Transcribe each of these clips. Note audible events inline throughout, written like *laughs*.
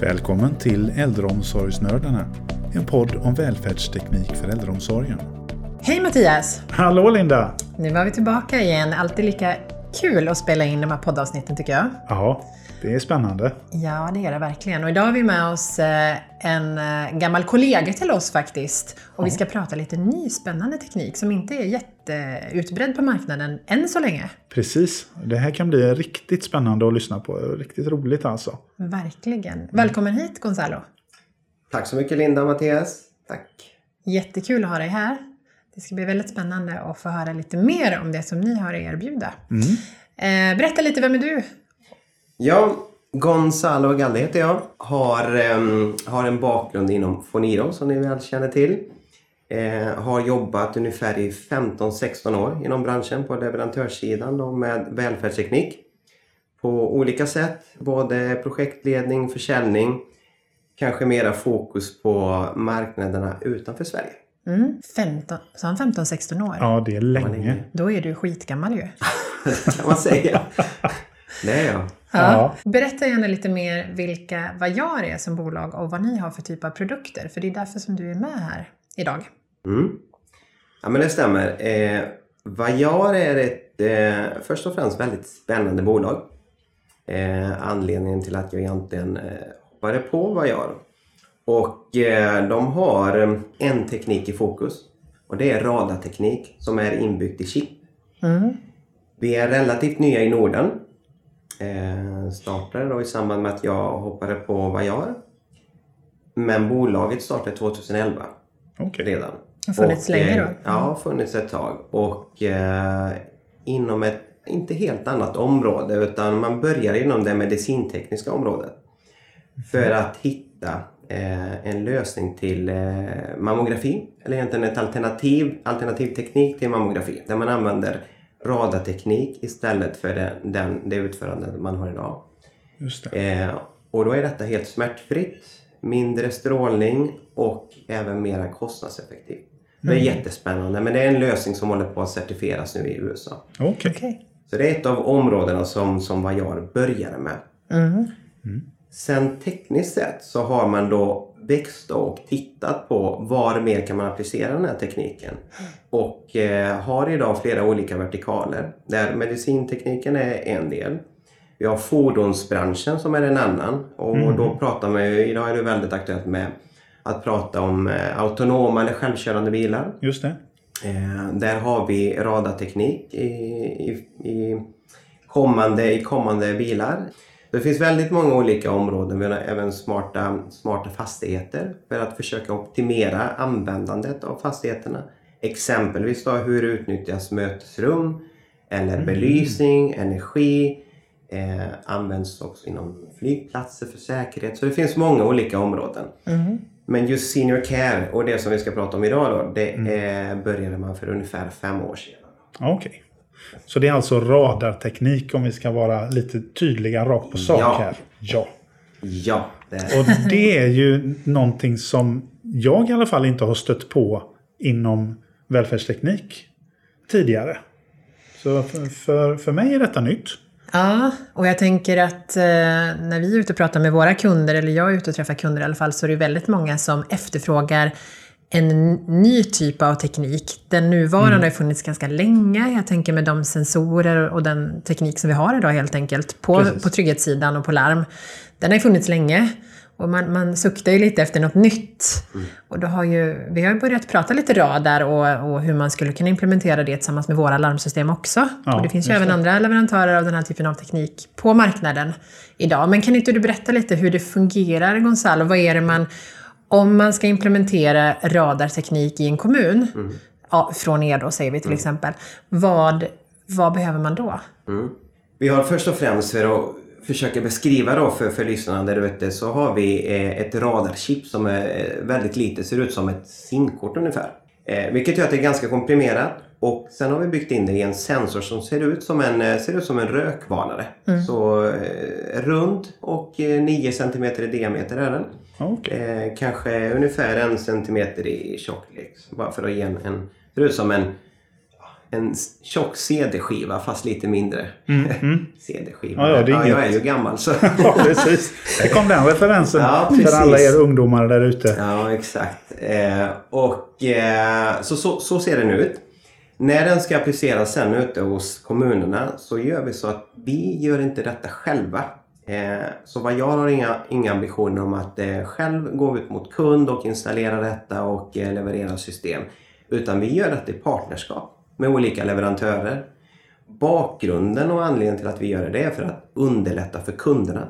Välkommen till Äldreomsorgsnördarna, en podd om välfärdsteknik för äldreomsorgen. Hej Mattias! Hallå Linda! Nu var vi tillbaka igen. Alltid lika kul att spela in de här poddavsnitten tycker jag. Ja, det är spännande. Ja, det är det verkligen. Och idag har vi med oss eh, en eh, gammal kollega till oss faktiskt. Och vi ska prata lite ny spännande teknik som inte är jätteutbredd på marknaden än så länge. Precis. Det här kan bli riktigt spännande att lyssna på. Riktigt roligt alltså. Verkligen. Välkommen hit Gonzalo. Tack så mycket Linda och Mattias. Tack. Jättekul att ha dig här. Det ska bli väldigt spännande att få höra lite mer om det som ni har att erbjuda. Eh, berätta lite, vem är du? Ja, Gonzalo Galde heter jag. Har, ehm, har en bakgrund inom Foniro som ni väl känner till. Eh, har jobbat ungefär i 15-16 år inom branschen på leverantörssidan och med välfärdsteknik. På olika sätt, både projektledning, försäljning, kanske mera fokus på marknaderna utanför Sverige. Mm, 15, sa han 15-16 år? Ja, det är länge. Då är du skitgammal ju. *laughs* kan man säga. Det är jag. Ja. Berätta gärna lite mer vilka Vajar är som bolag och vad ni har för typ av produkter. För det är därför som du är med här idag. Mm. Ja men det stämmer. Eh, Vajar är ett eh, först och främst väldigt spännande bolag. Eh, anledningen till att jag egentligen eh, hoppade på Vajar. Och eh, de har eh, en teknik i fokus. Och det är radarteknik som är inbyggt i chip. Mm. Vi är relativt nya i Norden. Eh, startade då i samband med att jag hoppade på Vajar. Men bolaget startade 2011 Okej. redan. Har funnits länge då? eh, Ja, funnits ett tag. Och eh, inom ett inte helt annat område utan man börjar inom det medicintekniska området. För att hitta eh, en lösning till eh, mammografi. Eller egentligen ett alternativ, alternativ teknik till mammografi. Där man använder radarteknik istället för den, den, det utförande man har idag. Just det. Eh, och då är detta helt smärtfritt, mindre strålning och även mera kostnadseffektivt. Det är jättespännande men det är en lösning som håller på att certifieras nu i USA. Okej. Okej. Så det är ett av områdena som, som Vajar började med. Mm. Sen tekniskt sett så har man då växt och tittat på var mer kan man applicera den här tekniken. Och eh, har idag flera olika vertikaler där medicintekniken är en del. Vi har fordonsbranschen som är en annan och då pratar man ju, idag är det väldigt aktuellt med att prata om eh, autonoma eller självkörande bilar. Just det. Eh, där har vi radarteknik i, i, i, kommande, i kommande bilar. Det finns väldigt många olika områden. Vi har även smarta, smarta fastigheter för att försöka optimera användandet av fastigheterna. Exempelvis då hur utnyttjas mötesrum eller belysning, energi. Eh, används också inom flygplatser för säkerhet. Så det finns många olika områden. Men just senior care och det som vi ska prata om idag då, det eh, började man för ungefär fem år sedan. Okej. Så det är alltså radarteknik om vi ska vara lite tydliga rakt på sak Ja. här. Ja. Ja, det är Och det är ju någonting som jag i alla fall inte har stött på inom välfärdsteknik tidigare. Så för, för, för mig är detta nytt. Ja, och jag tänker att eh, när vi är ute och pratar med våra kunder, eller jag är ute och träffar kunder i alla fall, så är det väldigt många som efterfrågar en ny typ av teknik. Den nuvarande har ju funnits ganska länge. Jag tänker med de sensorer och den teknik som vi har idag helt enkelt på, Precis. på trygghetssidan och på larm. Den har funnits länge. Och man, man suktar ju lite efter något nytt. Och då har ju, vi har ju börjat prata lite radar och, och hur man skulle kunna implementera det tillsammans med våra larmsystem också. Ja, och det finns ju även andra leverantörer av den här typen av teknik på marknaden idag. Men kan inte du berätta lite hur det fungerar, Gonzalo? Vad är det man... Om man ska implementera radarteknik i en kommun, ja, från er då säger vi till exempel, vad, vad behöver man då? Mm. Vi har först och främst för att försöka beskriva då för, för lyssnarna där ute så har vi eh, ett radarchip som är eh, väldigt litet, ser ut som ett SIM-kort ungefär. Eh, vilket gör att det är ganska komprimerat och sen har vi byggt in det i en sensor som ser ut som en, eh, ser ut som en rökvarnare. Så eh, rund och eh, 9 cm i diameter är den. Okej. Eh, kanske ungefär en centimeter i tjocklek. Bara för att ge en, en ser ut som en en tjock CD-skiva fast lite mindre. CD-skiva. Mm, *laughs* Ja, ja, det är jag inget. är ju gammal så. *laughs* Ja, precis. Där kom den referensen Ja, precis. för alla er ungdomar där ute. Ja, exakt. Eh, och eh, så, så, så ser den ut. När den ska appliceras sen ute hos kommunerna så gör vi så att vi gör inte detta själva. Eh, så vad jag har inga, inga ambitioner om att eh, själv gå ut mot kund och installera detta och eh, leverera system. Utan vi gör detta i partnerskap med olika leverantörer. Bakgrunden och anledningen till att vi gör det är för att underlätta för kunderna.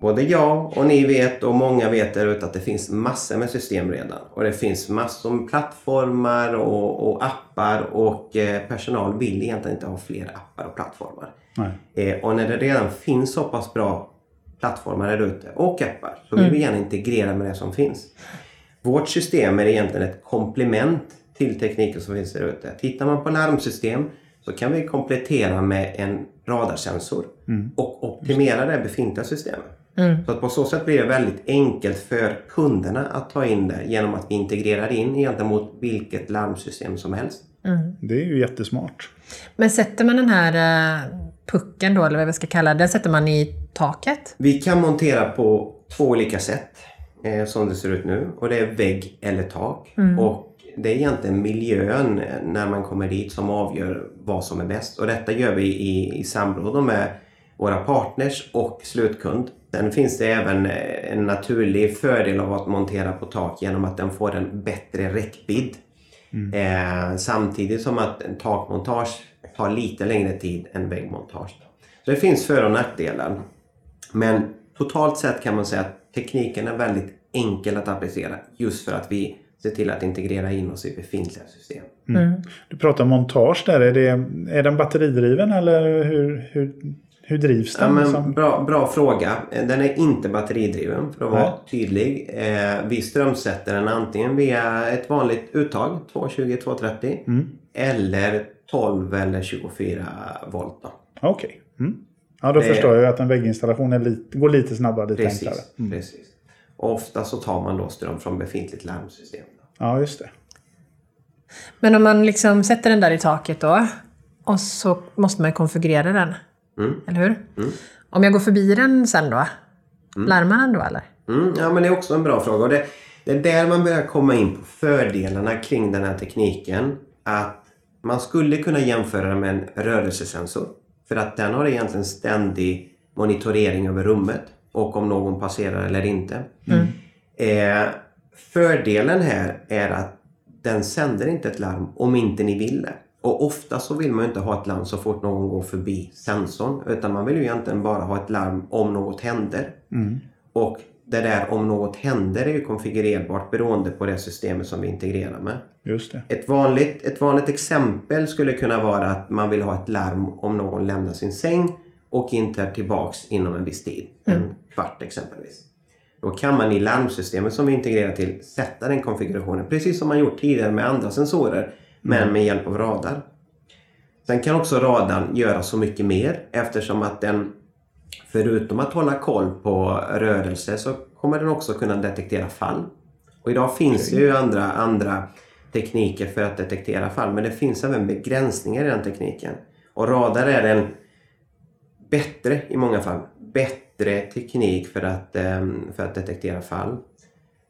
Både jag och ni vet och många vet där ute att det finns massor med system redan. Och det finns massor med plattformar och, och appar och eh, personal vill egentligen inte ha fler appar och plattformar. Eh, och när det redan finns så pass bra plattformar där ute och appar så vill vi gärna integrera med det som finns. Vårt system är egentligen ett komplement till tekniken som finns där ute. Tittar man på larmsystem så kan vi komplettera med en radarsensor och optimera det befintliga systemet. Så att på så sätt blir det väldigt enkelt för kunderna att ta in det genom att vi integrerar in egentligen mot vilket larmsystem som helst. Det är ju jättesmart. Men sätter man den här eh, pucken då, eller vad vi ska kalla det, den sätter man i taket? Vi kan montera på två olika sätt eh, som det ser ut nu. Och det är vägg eller tak. Och det är egentligen miljön när man kommer dit som avgör vad som är bäst. Och detta gör vi i, i samråd med våra partners och slutkund. Sen finns det även eh, en naturlig fördel av att montera på tak genom att den får en bättre räckvidd. Eh, samtidigt som att en takmontage tar lite längre tid än väggmontage. Så det finns för och nackdelar. Men totalt sett kan man säga att tekniken är väldigt enkel att applicera just för att vi ser till att integrera in oss i befintliga system. Du pratar montage där. Är, det, är den batteridriven eller hur, hur, hur drivs Ja, den? men liksom? bra, bra fråga. Den är inte batteridriven för att vara Nej. tydlig. Eh, vi strömsätter den antingen via ett vanligt uttag, 220-230 Mm. eller 12 eller 24 volt. Då. Okej. Mm. Ja, då Det- förstår jag att en vägginstallation är lite, går lite snabbare, lite Precis. enklare. precis. Och ofta så tar man då ström från befintligt larmsystem. Ja, just det. Men om man liksom sätter den där i taket då, och så måste man konfigurera den. Mm. Eller hur? Om jag går förbi den sen då, larmar den då eller? Mm, ja, men det är också en bra fråga. Och det, det är där man börjar komma in på fördelarna kring den här tekniken. Att man skulle kunna jämföra den med en rörelsesensor. För att den har egentligen ständig monitorering över rummet och om någon passerar eller inte. Eh, fördelen här är att den sänder inte ett larm om inte ni vill det. Och ofta så vill man inte ha ett larm så fort någon går förbi sensorn. Utan man vill ju egentligen bara ha ett larm om något händer. Och det där om något händer är ju konfigurerbart beroende på det systemet som vi integrerar med. Just det. Ett vanligt, ett vanligt exempel skulle kunna vara att man vill ha ett larm om någon lämnar sin säng och inte är tillbaks inom en viss tid. En kvart exempelvis. Då kan man i larmsystemet som vi integrerar till sätta den konfigurationen precis som man gjort tidigare med andra sensorer men med hjälp av radar. Sen kan också radarn göra så mycket mer eftersom att den förutom att hålla koll på rörelse så kommer den också kunna detektera fall. Och idag finns det ju andra, andra tekniker för att detektera fall men det finns även begränsningar i den tekniken. Och radar är en bättre i många fall. Bättre teknik för att, ehm, för att detektera fall.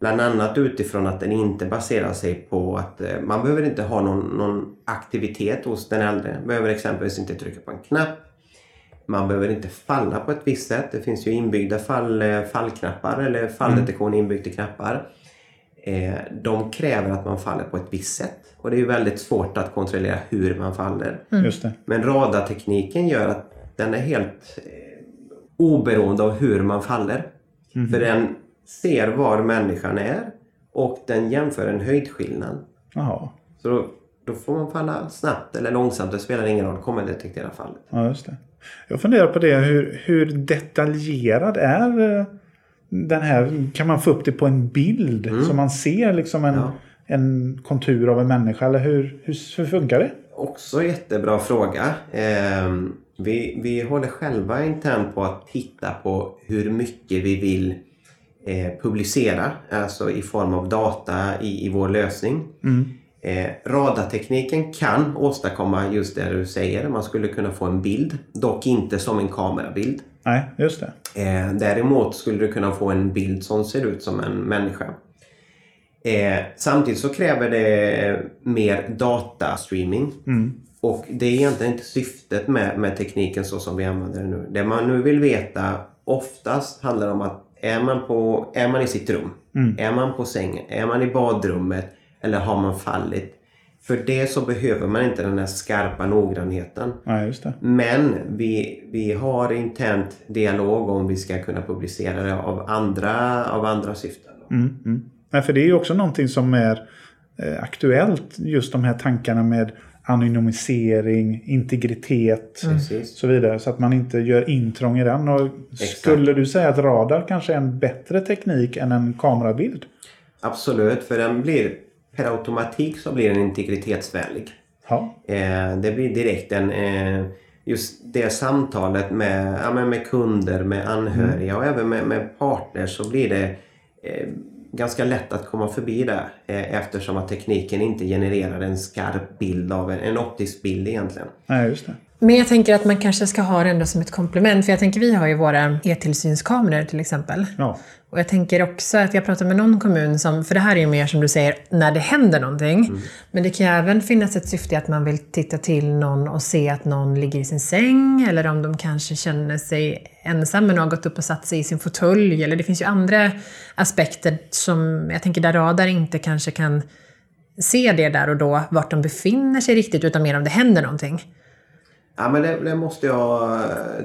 Bland annat utifrån att den inte baserar sig på att eh, man behöver inte ha någon, någon aktivitet hos den äldre. Man behöver exempelvis inte trycka på en knapp. Man behöver inte falla på ett visst sätt. Det finns ju inbyggda fall, eh, fallknappar eller falldetektion inbyggt i knappar. Eh, de kräver att man faller på ett visst sätt. Och det är ju väldigt svårt att kontrollera hur man faller. Det. Men radartekniken gör att den är helt eh, oberoende av hur man faller. För den ser var människan är och den jämför en höjdskillnad. Jaha. Så då, då får man falla snabbt eller långsamt, det spelar ingen roll, kommer detektera fallet. Ja, just det. Jag funderar på det. Hur, hur detaljerad är eh, den här? Kan man få upp det på en bild? Så man ser liksom en, Ja. en kontur av en människa? Eller hur, hur, hur funkar det? Också jättebra fråga. Ehm, vi, vi håller själva internt på att titta på hur mycket vi vill eh, publicera, alltså i form av data i, i vår lösning. Eh, radartekniken kan åstadkomma just det du säger. Man skulle kunna få en bild, dock inte som en kamerabild. Nej, just det. Eh, däremot skulle du kunna få en bild som ser ut som en människa. Eh, samtidigt så kräver det mer datastreaming. Och det är egentligen inte syftet med, med tekniken så som vi använder den nu. Det man nu vill veta oftast handlar om att är man, på, är man i sitt rum? Är man på sängen? Är man i badrummet? Eller har man fallit? För det så behöver man inte den här skarpa noggrannheten. Det. Men vi, vi har internt dialog om vi ska kunna publicera det av andra, av andra syften. Mm, mm. Nej, för det är ju också någonting som är eh, aktuellt. Just de här tankarna med anonymisering, integritet och Precis. så vidare. Så att man inte gör intrång i den. Och skulle du säga att radar kanske är en bättre teknik än en kamerabild? Absolut, för den blir per automatik så blir den integritetsvänlig. Ja. Eh, det blir direkt en... Eh, just det samtalet med, ja, med kunder, med anhöriga och även med, med partners så blir det eh, ganska lätt att komma förbi det eh, eftersom att tekniken inte genererar en skarp bild av en, en optisk bild egentligen. Nej, just det. Men jag tänker att man kanske ska ha det ändå som ett komplement. För jag tänker, vi har ju våra e-tillsynskameror till exempel. Ja. Och jag tänker också att jag pratar med någon kommun som, för det här är ju mer som du säger, när det händer någonting. Men det kan ju även finnas ett syfte att man vill titta till någon och se att någon ligger i sin säng. Eller om de kanske känner sig ensam men har gått upp och satt sig i sin fåtölj. Eller det finns ju andra aspekter som jag tänker där radar inte kanske kan se det där och då, vart de befinner sig riktigt, utan mer om det händer någonting. Ja men det, det måste jag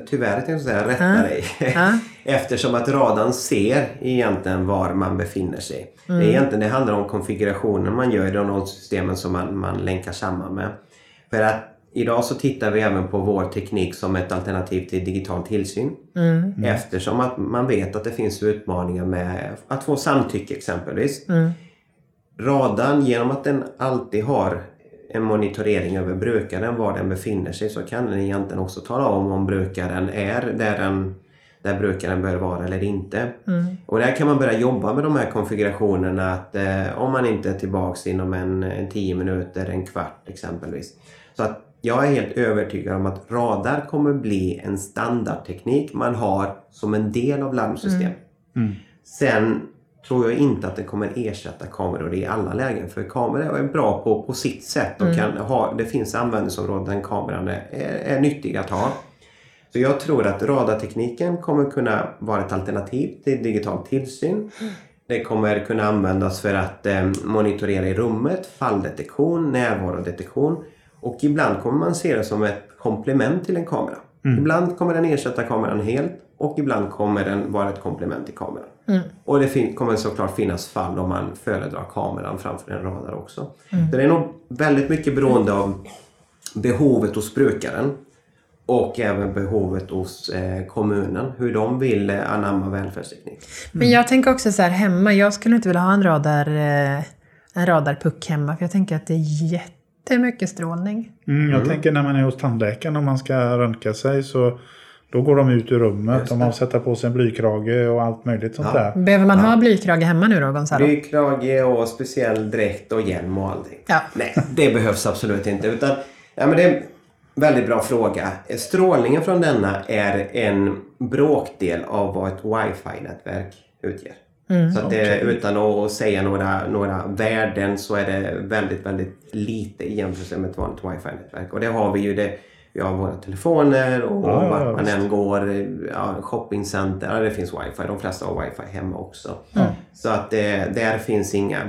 tyvärr jag säga, rätta Ja. dig. Ja. *laughs* Eftersom att radarn ser egentligen var man befinner sig. Det, är egentligen, det handlar om konfigurationen man gör i de rollsystemen som man, man länkar samman med. För att idag så tittar vi även på vår teknik som ett alternativ till digital tillsyn. Eftersom att man vet att det finns utmaningar med att få samtycke exempelvis. Radarn, genom att den alltid har en monitorering över brukaren, var den befinner sig, så kan den egentligen också tala om om brukaren är där, den, där brukaren bör vara eller inte. Och där kan man börja jobba med de här konfigurationerna att eh, om man inte är tillbaks inom en, en 10 minuter, en kvart exempelvis. Så att jag är helt övertygad om att radar kommer bli en standardteknik man har som en del av larmsystem. Sen tror jag inte att det kommer ersätta kameror i alla lägen. För kameror är bra på, på sitt sätt och kan ha, det finns användningsområden där kameran är, är, nyttig att ha. Så jag tror att radartekniken kommer kunna vara ett alternativ till digital tillsyn. Det kommer kunna användas för att eh, monitorera i rummet, falldetektion, närvarodetektion. Och ibland kommer man se det som ett komplement till en kamera. Ibland kommer den ersätta kameran helt och ibland kommer den vara ett komplement till kameran. Och det kommer såklart finnas fall om man föredrar kameran framför en radar också. Så det är nog väldigt mycket beroende av behovet hos brukaren och även behovet hos eh, kommunen, hur de vill eh, anamma välfärdsteknik. Men jag tänker också så här hemma, jag skulle inte vilja ha en radar, eh, en radarpuck hemma, för jag tänker att det är jättemycket strålning. Mm, jag tänker när man är hos tandläkaren och man ska röntga sig så då går de ut ur rummet. Just De har sätta på sig en blykrage och allt möjligt sånt Ja. där. Behöver man ha blykrage hemma nu då, Gonzalo? Blykrage och speciell dräkt och hjälm och allting. Ja. Nej, det behövs absolut inte. Utan, ja, men det är en väldigt bra fråga. Strålningen från denna är en bråkdel av vad ett wifi-nätverk utger. så att det, utan att säga några, några värden så är det väldigt, väldigt lite i jämförelse med ett vanligt wifi-nätverk. Och det har vi ju det. Vi har våra telefoner och Ja, vart ja, man visst. än går. Ja, shoppingcenter, ja, det finns wifi. De flesta har wifi hemma också. Så att det, där finns inga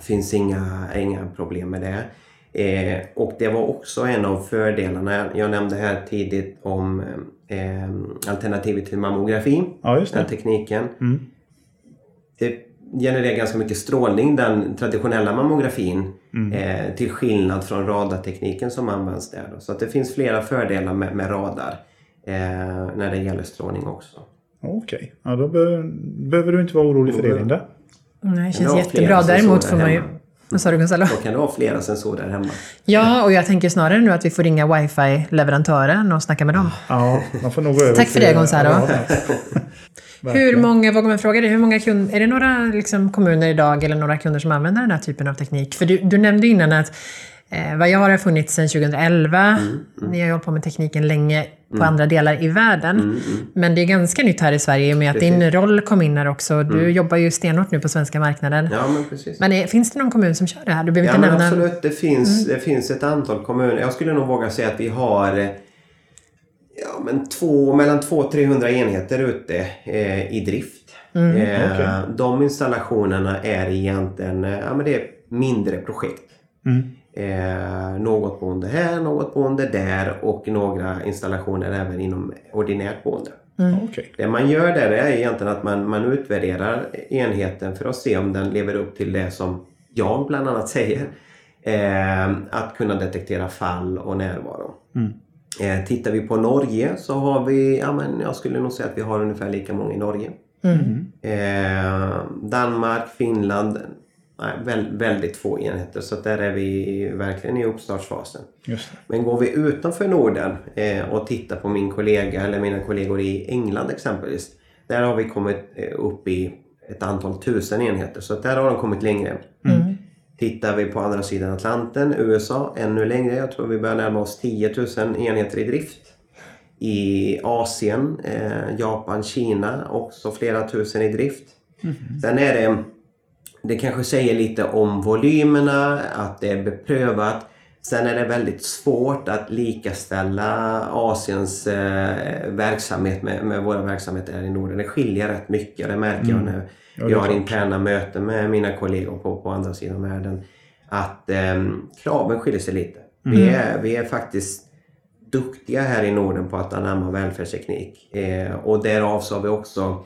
finns inga, inga problem med det. Eh, och det var också en av fördelarna. Jag nämnde här tidigt om eh, alternativet till mammografi. Ja, just Den tekniken. Mm. Det genererar ganska mycket strålning, den traditionella mammografin. Eh, till skillnad från radartekniken som används där. Då. Så att det finns flera fördelar med, med radar. Eh, när det gäller strålning också. Okej, ja, då be behöver du inte vara orolig för det Linda. Nej, det Jag känns jättebra. Däremot får man ju... Vad sa du Gonzalo? Då kan du ha flera sensorer hemma. Ja, och jag tänker snarare nu att vi får ringa wifi-leverantören och snacka med dem. Ja, man får nog gå över Tack för det, Gonzalo. *laughs* Hur många, vågar man fråga dig, hur många kunder, är det några liksom, kommuner idag eller några kunder som använder den här typen av teknik? För du, du nämnde innan att eh, vad jag har funnits sedan 2011. Ni har ju hållit på med tekniken länge på andra delar i världen. Men det är ganska nytt här i Sverige i och med att din roll kom in här också. Du jobbar ju stenhårt nu på svenska marknaden. Ja, men precis. Men är, finns det någon kommun som kör det här? Du behöver Ja, inte nämna... absolut. Det finns, det finns ett antal kommuner. Jag skulle nog våga säga att vi har eh, ja, men två, mellan 200-300 enheter ute eh, i drift. Eh, okej. De installationerna är egentligen eh, ja, men det är mindre projekt. Eh, något boende här, något boende där och några installationer även inom ordinärt boende. Okej. Det man gör där är egentligen att man, man utvärderar enheten för att se om den lever upp till det som jag bland annat säger. Eh, att kunna detektera fall och närvaro. Eh, tittar vi på Norge så har vi, ja men jag skulle nog säga att vi har ungefär lika många i Norge. Eh, Danmark, Finland, nej, väl, väldigt få enheter så där är vi verkligen i uppstartsfasen. Just det. Men går vi utanför Norden eh, och tittar på min kollega eller mina kollegor i England exempelvis. Där har vi kommit eh, upp i ett antal tusen enheter så där har de kommit längre. Tittar vi på andra sidan Atlanten, USA, ännu längre. Jag tror vi börjar närma oss 10 000 enheter i drift. I Asien, eh, Japan, Kina också flera tusen i drift. Sen är det det kanske säger lite om volymerna, att det är beprövat. Sen är det väldigt svårt att likaställa Asiens eh, verksamhet med, med våra verksamheter här i Norden. Det skiljer rätt mycket. Det märker jag när Ja, jag har interna möten med mina kollegor på, på andra sidan världen. Att eh, kraven skiljer sig lite. Vi, är, vi är faktiskt duktiga här i Norden på att anamma välfärdsteknik. Eh, och därav så har vi också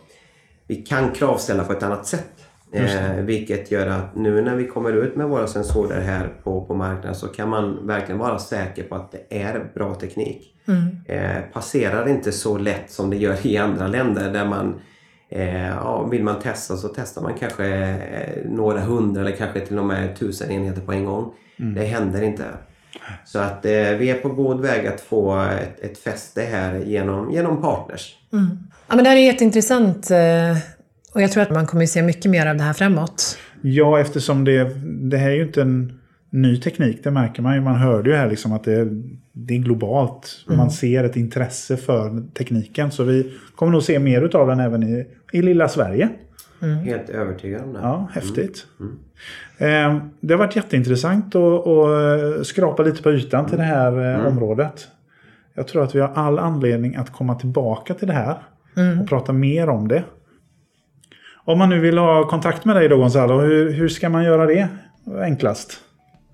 vi kan kravställa på ett annat sätt. Eh, vilket gör att nu när vi kommer ut med våra sensorer här på, på marknaden så kan man verkligen vara säker på att det är bra teknik. Eh, passerar inte så lätt som det gör i andra länder där man eh, ja, vill man testa så testar man kanske eh, några hundra eller kanske till och med tusen enheter på en gång. Det händer inte. Så att eh, vi är på god väg att få ett, ett fäste här genom, genom partners. Ja, men det här är jätteintressant. eh, Och jag tror att man kommer att se mycket mer av det här framåt. Ja, eftersom det, det här är ju inte en ny teknik. Det märker man ju. Man hörde ju här liksom att det, det är globalt. Man ser ett intresse för tekniken. Så vi kommer nog se mer av den även i, i lilla Sverige. Helt övertygad om det. Ja, häftigt. Eh, det har varit jätteintressant att, att skrapa lite på ytan till det här eh, området. Jag tror att vi har all anledning att komma tillbaka till det här och prata mer om det. Om man nu vill ha kontakt med dig då Gonzalo, hur, hur ska man göra det enklast?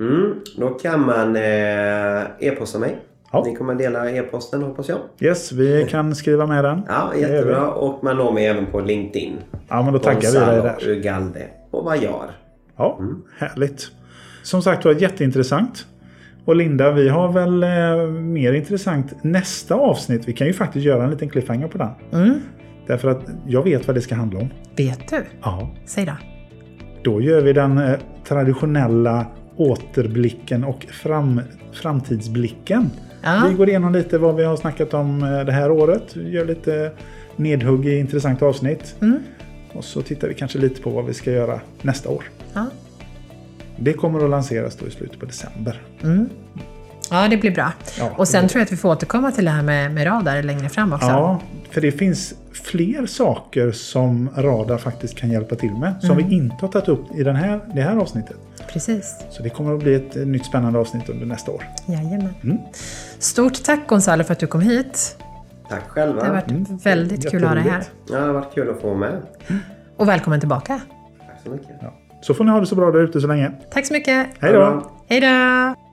Mm, då kan man eh, e-posta mig. Ja. Ni kommer dela e-posten hoppas jag. Yes, vi kan skriva med den. Ja, gör jättebra. Och man når mig även på LinkedIn. Ja, men då taggar vi dig där. Ugalde och Vajar. Ja, härligt. Som sagt var jätteintressant. Och Linda, vi har väl eh, mer intressant nästa avsnitt. Vi kan ju faktiskt göra en liten cliffhanger på den. Mm. Därför att jag vet vad det ska handla om. Vet du? Ja. Säg då. Då gör vi den eh, traditionella återblicken och fram, framtidsblicken. Ja. Vi går igenom lite vad vi har snackat om eh, det här året. Vi gör lite nedhugg i intressanta avsnitt. Mm. Och så tittar vi kanske lite på vad vi ska göra nästa år. Ja. Det kommer att lanseras då i slutet på december. ja, det blir bra. Ja, och sen tror jag att vi får återkomma till det här med, med radar längre fram också. Ja, för det finns fler saker som radar faktiskt kan hjälpa till med. Som vi inte har tagit upp i den här, det här avsnittet. Precis. Så det kommer att bli ett nytt spännande avsnitt under nästa år. Jajamän. Mm. Stort tack Gonzalo för att du kom hit. Tack själva. Det har varit väldigt kul att ha dig här. Ja, det har varit kul att få vara med. Och välkommen tillbaka. Tack så mycket. Ja. Så får ni ha det så bra där ute så länge. Tack så mycket. Hej då! Hej då!